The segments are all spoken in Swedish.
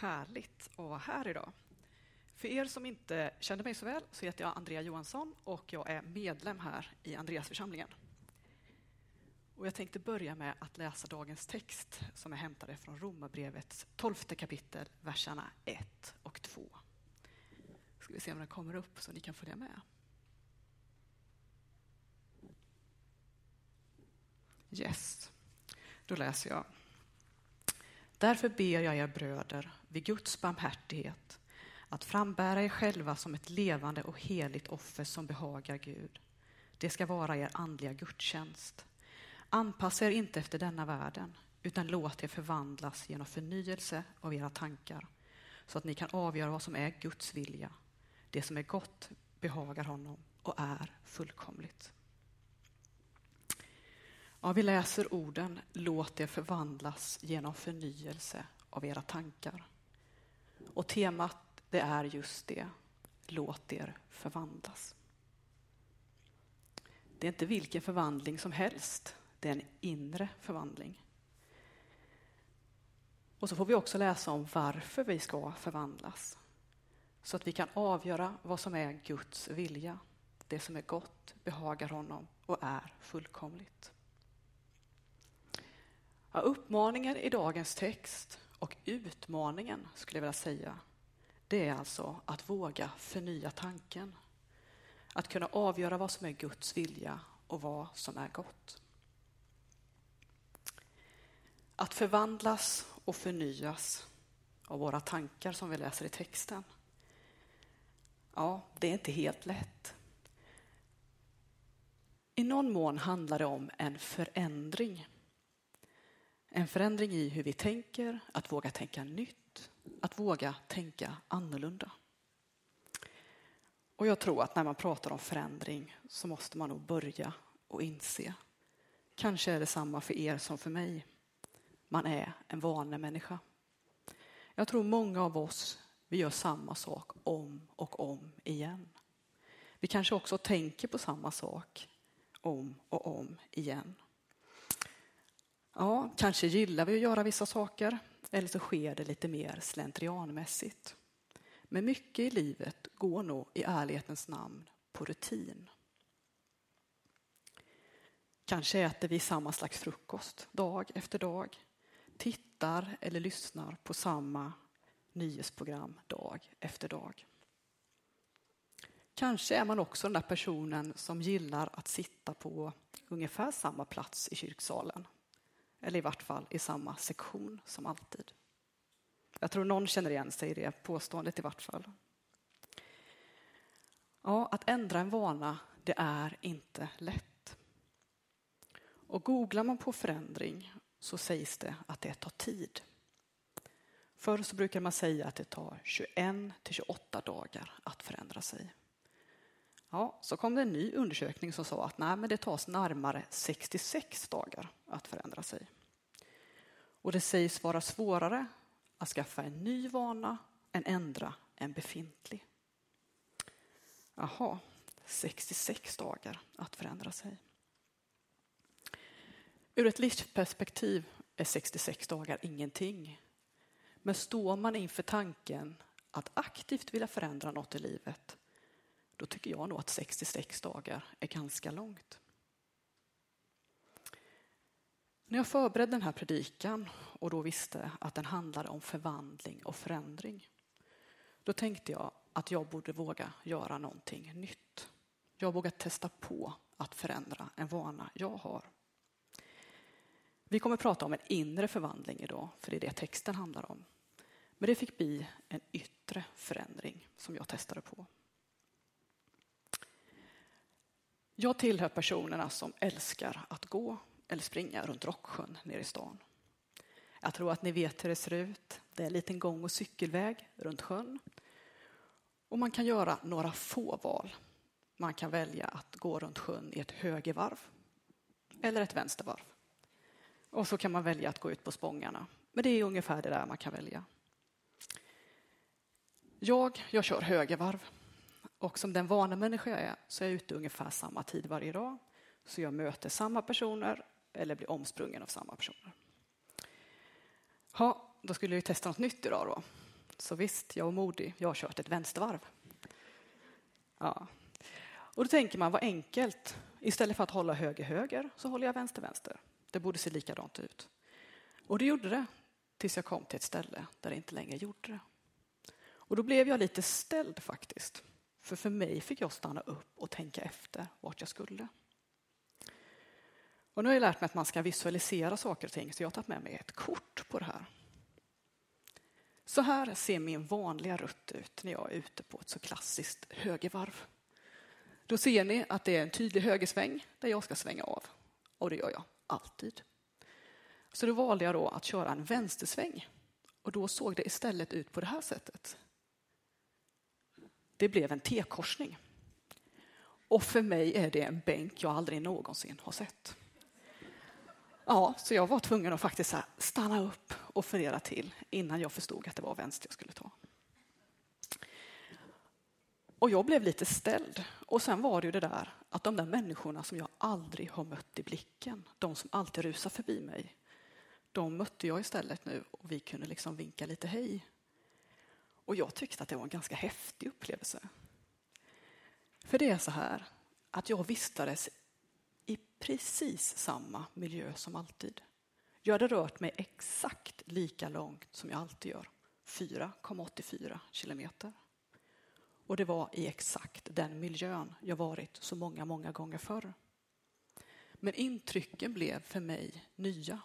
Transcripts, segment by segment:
Härligt att vara här idag. För er som inte känner mig så väl så heter jag Andrea Johansson och jag är medlem här i Andreasförsamlingen. Och jag tänkte börja med att läsa dagens text som är hämtade från Romarbrevets tolfte kapitel, verserna 1 och 2. Ska vi se om den kommer upp så ni kan följa med. Yes, då läser jag. Därför ber jag er bröder, vid Guds barmhärtighet, att frambära er själva som ett levande och heligt offer som behagar Gud. Det ska vara er andliga gudstjänst. Anpassa er inte efter denna världen, utan låt er förvandlas genom förnyelse av era tankar, så att ni kan avgöra vad som är Guds vilja. Det som är gott behagar honom och är fullkomligt. Ja, vi läser orden låt er förvandlas genom förnyelse av era tankar. Och temat det är just det, låt er förvandlas. Det är inte vilken förvandling som helst, det är en inre förvandling. Och så får vi också läsa om varför vi ska förvandlas. Så att vi kan avgöra vad som är Guds vilja. Det som är gott behagar honom och är fullkomligt. Ja, uppmaningen i dagens text och utmaningen skulle jag vilja säga, det är alltså att våga förnya tanken. Att kunna avgöra vad som är Guds vilja och vad som är gott. Att förvandlas och förnyas av våra tankar som vi läser i texten. Ja, det är inte helt lätt. I någon mån handlar det om en förändring en förändring i hur vi tänker, att våga tänka nytt, att våga tänka annorlunda. Och jag tror att när man pratar om förändring så måste man nog börja och inse. Kanske är det samma för er som för mig. Man är en vanemänniska. Jag tror många av oss, vi gör samma sak om och om igen. Vi kanske också tänker på samma sak om och om igen. Ja, kanske gillar vi att göra vissa saker eller så sker det lite mer slentrianmässigt. Men mycket i livet går nog i ärlighetens namn på rutin. Kanske äter vi samma slags frukost dag efter dag, tittar eller lyssnar på samma nyhetsprogram dag efter dag. Kanske är man också den där personen som gillar att sitta på ungefär samma plats i kyrksalen eller i vart fall i samma sektion som alltid. Jag tror någon känner igen sig i det påståendet i vart fall. Ja, att ändra en vana, det är inte lätt. Och googlar man på förändring så sägs det att det tar tid. Förr så brukar man säga att det tar 21 till 28 dagar att förändra sig. Ja, så kom det en ny undersökning som sa att nej, men det tas närmare 66 dagar att förändra sig. Och det sägs vara svårare att skaffa en ny vana än ändra en befintlig. Jaha, 66 dagar att förändra sig. Ur ett livsperspektiv är 66 dagar ingenting. Men står man inför tanken att aktivt vilja förändra något i livet, då tycker jag nog att 66 dagar är ganska långt. När jag förberedde den här predikan och då visste att den handlade om förvandling och förändring, då tänkte jag att jag borde våga göra någonting nytt. Jag vågar testa på att förändra en vana jag har. Vi kommer prata om en inre förvandling idag, för det är det texten handlar om. Men det fick bli en yttre förändring som jag testade på. Jag tillhör personerna som älskar att gå eller springa runt Rocksjön nere i stan. Jag tror att ni vet hur det ser ut. Det är en liten gång och cykelväg runt sjön. Och man kan göra några få val. Man kan välja att gå runt sjön i ett högervarv eller ett vänstervarv. Och så kan man välja att gå ut på Spångarna. Men det är ungefär det där man kan välja. Jag, jag kör högervarv. Och som den vana människa jag är så är jag ute ungefär samma tid varje dag. Så jag möter samma personer eller blir omsprungen av samma personer. Ja, då skulle vi testa något nytt idag då. Så visst, jag var modig. Jag har kört ett vänstervarv. Ja. Och då tänker man, vad enkelt. Istället för att hålla höger-höger så håller jag vänster-vänster. Det borde se likadant ut. Och det gjorde det tills jag kom till ett ställe där det inte längre gjorde det. Och då blev jag lite ställd faktiskt. För för mig fick jag stanna upp och tänka efter vart jag skulle. Och nu har jag lärt mig att man ska visualisera saker och ting, så jag har tagit med mig ett kort på det här. Så här ser min vanliga rutt ut när jag är ute på ett så klassiskt högervarv. Då ser ni att det är en tydlig högersväng där jag ska svänga av. Och det gör jag alltid. Så då valde jag då att köra en vänstersväng. Och då såg det istället ut på det här sättet. Det blev en T-korsning. Och för mig är det en bänk jag aldrig någonsin har sett. Ja, så jag var tvungen att faktiskt stanna upp och fundera till innan jag förstod att det var vänster jag skulle ta. Och jag blev lite ställd. Och sen var det ju det där att de där människorna som jag aldrig har mött i blicken, de som alltid rusar förbi mig, de mötte jag istället nu och vi kunde liksom vinka lite hej. Och jag tyckte att det var en ganska häftig upplevelse. För det är så här att jag vistades i precis samma miljö som alltid. Jag hade rört mig exakt lika långt som jag alltid gör, 4,84 kilometer. Och det var i exakt den miljön jag varit så många, många gånger förr. Men intrycken blev för mig nya.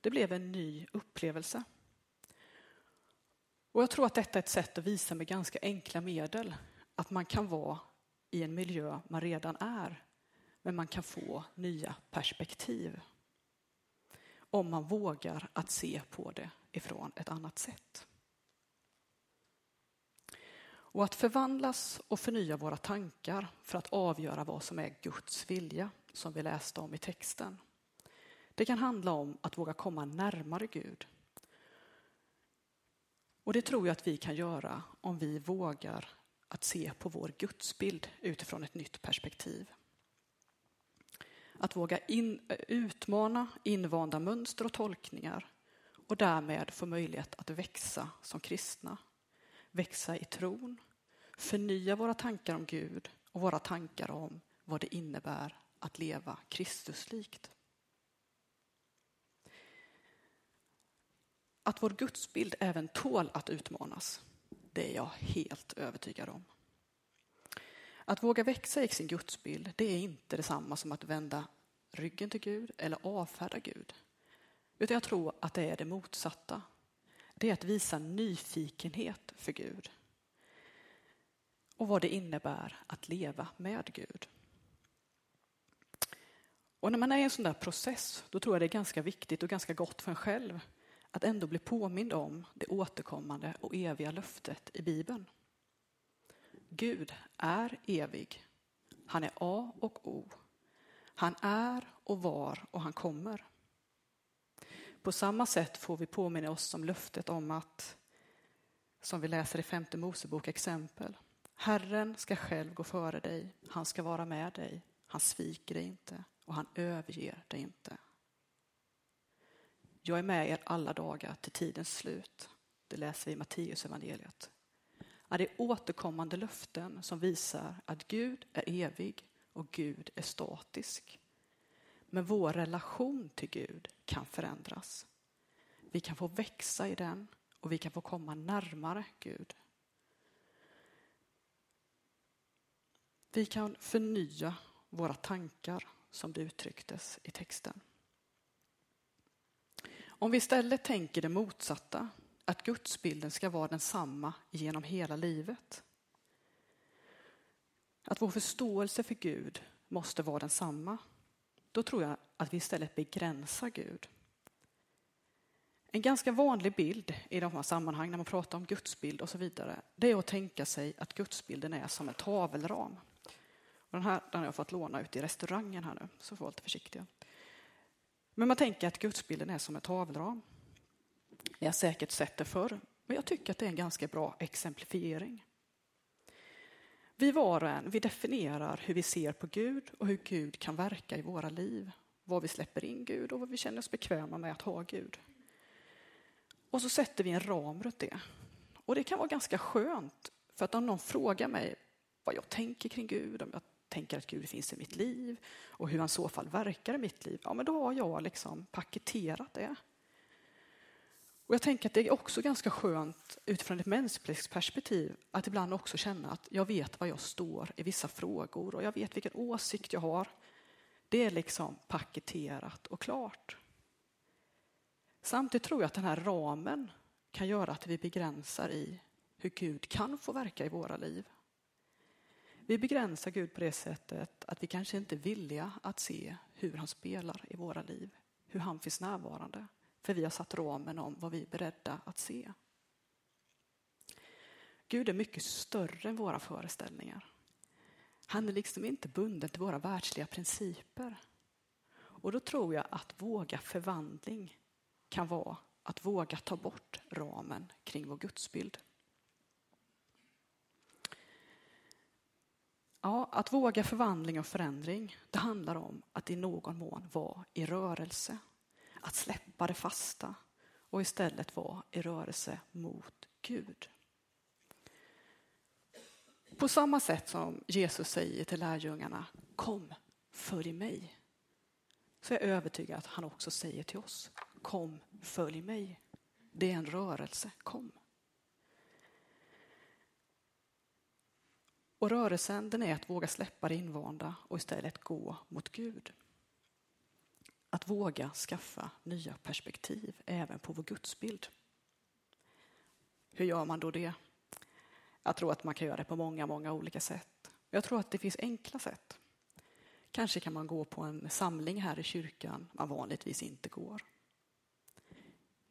Det blev en ny upplevelse. Och jag tror att detta är ett sätt att visa med ganska enkla medel att man kan vara i en miljö man redan är, men man kan få nya perspektiv. Om man vågar att se på det ifrån ett annat sätt. Och att förvandlas och förnya våra tankar för att avgöra vad som är Guds vilja, som vi läste om i texten. Det kan handla om att våga komma närmare Gud. Och det tror jag att vi kan göra om vi vågar att se på vår gudsbild utifrån ett nytt perspektiv. Att våga in, utmana invanda mönster och tolkningar och därmed få möjlighet att växa som kristna. Växa i tron, förnya våra tankar om Gud och våra tankar om vad det innebär att leva Kristuslikt. Att vår gudsbild även tål att utmanas, det är jag helt övertygad om. Att våga växa i sin gudsbild, det är inte detsamma som att vända ryggen till Gud eller avfärda Gud. Utan jag tror att det är det motsatta. Det är att visa nyfikenhet för Gud. Och vad det innebär att leva med Gud. Och när man är i en sån där process, då tror jag det är ganska viktigt och ganska gott för en själv att ändå bli påmind om det återkommande och eviga löftet i Bibeln. Gud är evig. Han är A och O. Han är och var och han kommer. På samma sätt får vi påminna oss om löftet om att, som vi läser i femte Mosebok exempel, Herren ska själv gå före dig, han ska vara med dig, han sviker dig inte och han överger dig inte. Jag är med er alla dagar till tidens slut. Det läser vi i Matteus evangeliet. Är återkommande löften som visar att Gud är evig och Gud är statisk. Men vår relation till Gud kan förändras. Vi kan få växa i den och vi kan få komma närmare Gud. Vi kan förnya våra tankar som det uttrycktes i texten. Om vi istället tänker det motsatta, att gudsbilden ska vara densamma genom hela livet. Att vår förståelse för Gud måste vara densamma. Då tror jag att vi istället begränsar Gud. En ganska vanlig bild i de här sammanhang när man pratar om gudsbild och så vidare, det är att tänka sig att gudsbilden är som en tavelram. Och den här den har jag fått låna ut i restaurangen här nu, så får vara lite försiktiga. Men man tänker att gudsbilden är som en tavelram. Ni har säkert sett det förr, men jag tycker att det är en ganska bra exemplifiering. Vi var och en, vi definierar hur vi ser på Gud och hur Gud kan verka i våra liv. Vad vi släpper in Gud och vad vi känner oss bekväma med att ha Gud. Och så sätter vi en ram runt det. Och det kan vara ganska skönt, för att om någon frågar mig vad jag tänker kring Gud, om jag tänker att Gud finns i mitt liv och hur han i så fall verkar i mitt liv, ja men då har jag liksom paketerat det. Och jag tänker att det är också ganska skönt utifrån ett mänskligt perspektiv att ibland också känna att jag vet var jag står i vissa frågor och jag vet vilken åsikt jag har. Det är liksom paketerat och klart. Samtidigt tror jag att den här ramen kan göra att vi begränsar i hur Gud kan få verka i våra liv. Vi begränsar Gud på det sättet att vi kanske inte är villiga att se hur han spelar i våra liv, hur han finns närvarande. För vi har satt ramen om vad vi är beredda att se. Gud är mycket större än våra föreställningar. Han är liksom inte bunden till våra världsliga principer. Och då tror jag att våga förvandling kan vara att våga ta bort ramen kring vår gudsbild. Ja, att våga förvandling och förändring, det handlar om att i någon mån vara i rörelse. Att släppa det fasta och istället vara i rörelse mot Gud. På samma sätt som Jesus säger till lärjungarna, kom, följ mig. Så är jag övertygad att han också säger till oss, kom, följ mig. Det är en rörelse, kom. Och rörelsen den är att våga släppa det invanda och istället gå mot Gud. Att våga skaffa nya perspektiv även på vår gudsbild. Hur gör man då det? Jag tror att man kan göra det på många, många olika sätt. Jag tror att det finns enkla sätt. Kanske kan man gå på en samling här i kyrkan man vanligtvis inte går.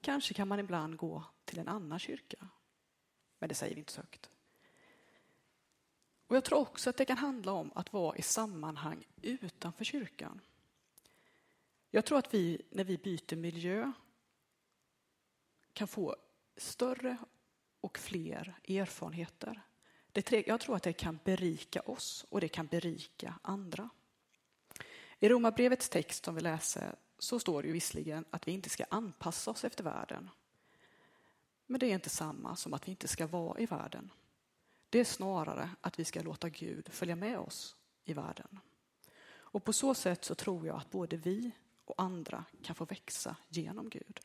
Kanske kan man ibland gå till en annan kyrka. Men det säger vi inte så högt. Och jag tror också att det kan handla om att vara i sammanhang utanför kyrkan. Jag tror att vi, när vi byter miljö, kan få större och fler erfarenheter. jag tror att det kan berika oss och det kan berika andra. I Romarbrevets text som vi läser så står det ju visserligen att vi inte ska anpassa oss efter världen. Men det är inte samma som att vi inte ska vara i världen. Det är snarare att vi ska låta Gud följa med oss i världen. Och på så sätt så tror jag att både vi och andra kan få växa genom Gud.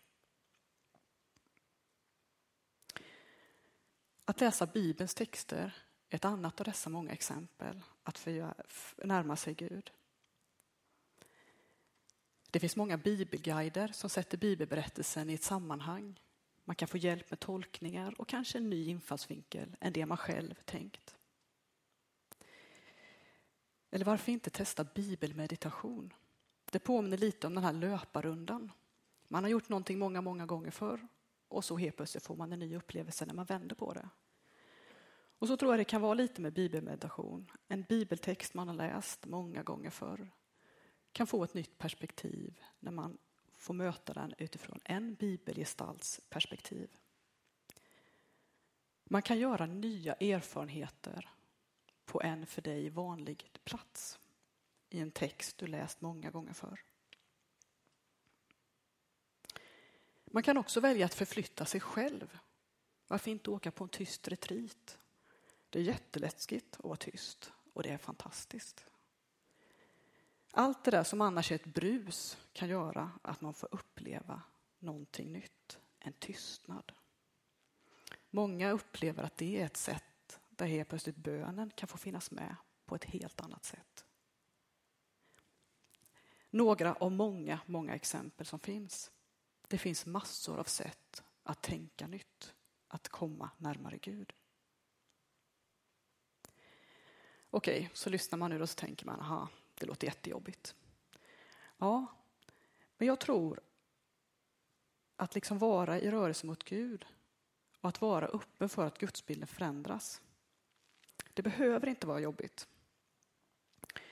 Att läsa Bibelns texter är ett annat av dessa många exempel att närma sig Gud. Det finns många bibelguider som sätter bibelberättelsen i ett sammanhang. Man kan få hjälp med tolkningar och kanske en ny infallsvinkel än det man själv tänkt. Eller varför inte testa bibelmeditation? Det påminner lite om den här löparrundan. Man har gjort någonting många, många gånger förr och så helt plötsligt får man en ny upplevelse när man vänder på det. Och så tror jag det kan vara lite med bibelmeditation. En bibeltext man har läst många gånger förr kan få ett nytt perspektiv när man får möta den utifrån en bibelgestalts perspektiv. Man kan göra nya erfarenheter på en för dig vanlig plats i en text du läst många gånger förr. Man kan också välja att förflytta sig själv. Varför inte åka på en tyst retreat? Det är jätteläskigt att vara tyst och det är fantastiskt. Allt det där som annars är ett brus kan göra att man får uppleva någonting nytt, en tystnad. Många upplever att det är ett sätt där helt plötsligt bönen kan få finnas med på ett helt annat sätt. Några av många, många exempel som finns. Det finns massor av sätt att tänka nytt, att komma närmare Gud. Okej, så lyssnar man nu och så tänker man, aha, det låter jättejobbigt. Ja, men jag tror att liksom vara i rörelse mot Gud och att vara öppen för att gudsbilden förändras. Det behöver inte vara jobbigt.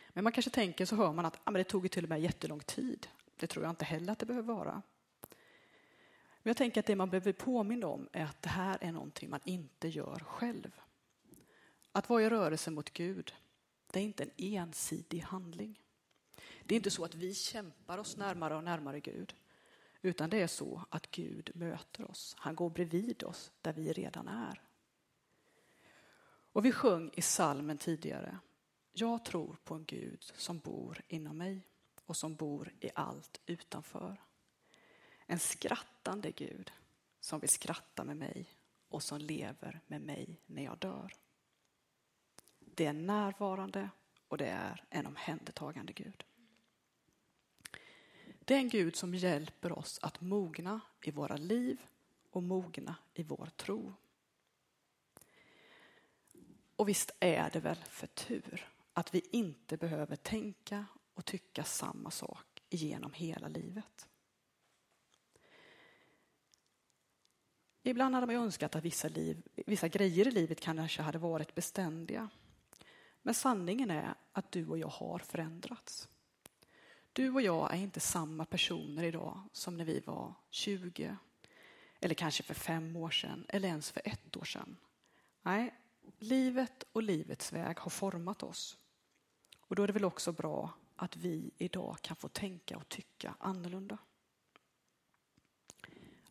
Men man kanske tänker så hör man att ah, men det tog ju till och med jättelång tid. Det tror jag inte heller att det behöver vara. Men jag tänker att det man behöver påminna om är att det här är någonting man inte gör själv. Att vara i rörelse mot Gud, det är inte en ensidig handling. Det är inte så att vi kämpar oss närmare och närmare Gud, Utan det är så att Gud möter oss. Han går bredvid oss där vi redan är. Och vi sjöng i salmen tidigare. Jag tror på en Gud som bor inom mig och som bor i allt utanför. En skrattande Gud som vill skratta med mig och som lever med mig när jag dör. Det är närvarande och det är en omhändertagande Gud. Det är en Gud som hjälper oss att mogna i våra liv och mogna i vår tro. Och visst är det väl för tur att vi inte behöver tänka och tycka samma sak genom hela livet. Ibland hade man önskat att vissa, liv, vissa grejer i livet kanske hade varit beständiga. Men sanningen är att du och jag har förändrats. Du och jag är inte samma personer idag som när vi var 20 eller kanske för fem år sedan eller ens för ett år sedan. Nej, livet och livets väg har format oss. Och då är det väl också bra att vi idag kan få tänka och tycka annorlunda.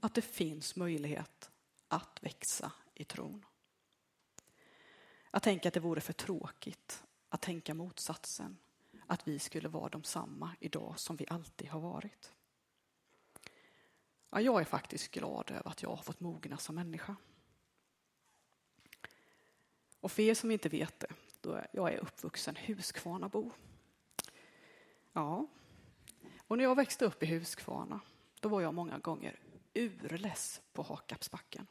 Att det finns möjlighet att växa i tron. Jag tänker att det vore för tråkigt att tänka motsatsen, att vi skulle vara de samma idag som vi alltid har varit. Ja, jag är faktiskt glad över att jag har fått mogna som människa. Och för er som inte vet det, då är jag är uppvuxen Huskvarnabo. Ja, och när jag växte upp i Huskvarna, då var jag många gånger urless på Hakapsbacken.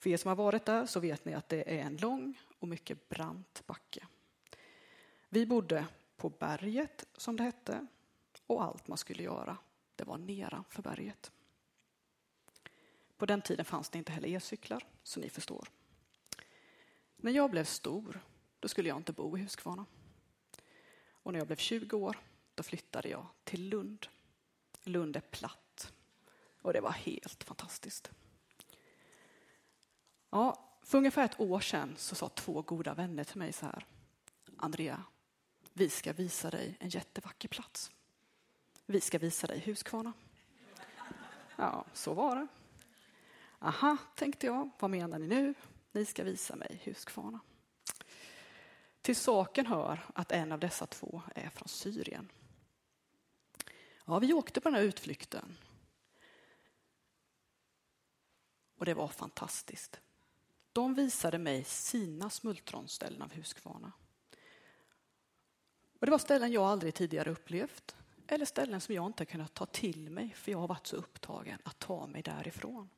För er som har varit där så vet ni att det är en lång och mycket brant backe. Vi bodde på berget, som det hette, och allt man skulle göra, det var nedanför berget. På den tiden fanns det inte heller elcyklar, så ni förstår. När jag blev stor, då skulle jag inte bo i Huskvarna. Och när jag blev 20 år, då flyttade jag till Lund. Lund är platt och det var helt fantastiskt. Ja, för ungefär ett år sedan så sa två goda vänner till mig så här. Andrea, vi ska visa dig en jättevacker plats. Vi ska visa dig Huskvarna. Ja, så var det. Aha, tänkte jag, vad menar ni nu? Ni ska visa mig Huskvarna. Till saken hör att en av dessa två är från Syrien. Ja, vi åkte på den här utflykten. Och det var fantastiskt. De visade mig sina smultronställen av Huskvarna. Och det var ställen jag aldrig tidigare upplevt eller ställen som jag inte kunnat ta till mig för jag har varit så upptagen att ta mig därifrån.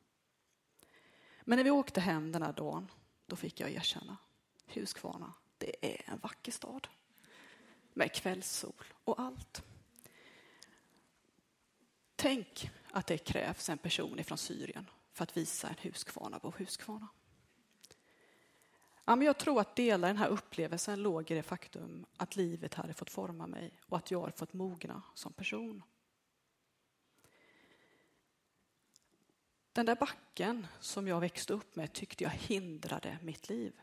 Men när vi åkte hem den här dagen, då fick jag erkänna, Huskvarna, det är en vacker stad. Med kvällssol och allt. Tänk att det krävs en person från Syrien för att visa en Huskvarna på Huskvarna. Ja, men jag tror att delar den här upplevelsen låg i det faktum att livet hade fått forma mig och att jag har fått mogna som person. Den där backen som jag växte upp med tyckte jag hindrade mitt liv.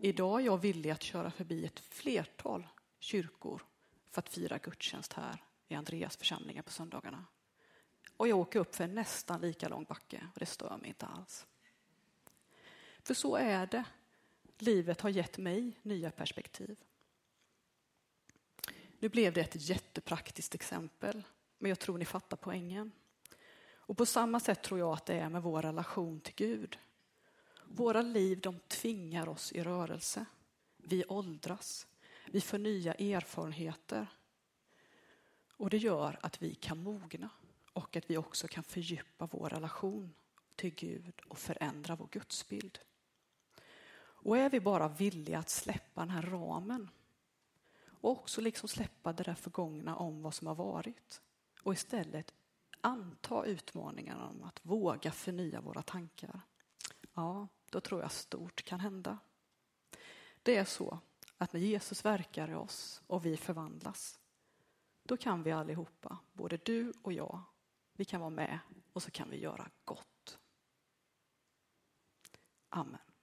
Idag är jag villig att köra förbi ett flertal kyrkor för att fira gudstjänst här i Andreas församlingar på söndagarna. Och jag åker upp för en nästan lika lång backe och det stör mig inte alls. För så är det Livet har gett mig nya perspektiv. Nu blev det ett jättepraktiskt exempel, men jag tror ni fattar poängen. Och på samma sätt tror jag att det är med vår relation till Gud. Våra liv de tvingar oss i rörelse. Vi åldras, vi får nya erfarenheter. Och det gör att vi kan mogna och att vi också kan fördjupa vår relation till Gud och förändra vår gudsbild. Och är vi bara villiga att släppa den här ramen och också liksom släppa det där förgångna om vad som har varit och istället anta utmaningen om att våga förnya våra tankar. Ja, då tror jag stort kan hända. Det är så att när Jesus verkar i oss och vi förvandlas, då kan vi allihopa, både du och jag, vi kan vara med och så kan vi göra gott. Amen.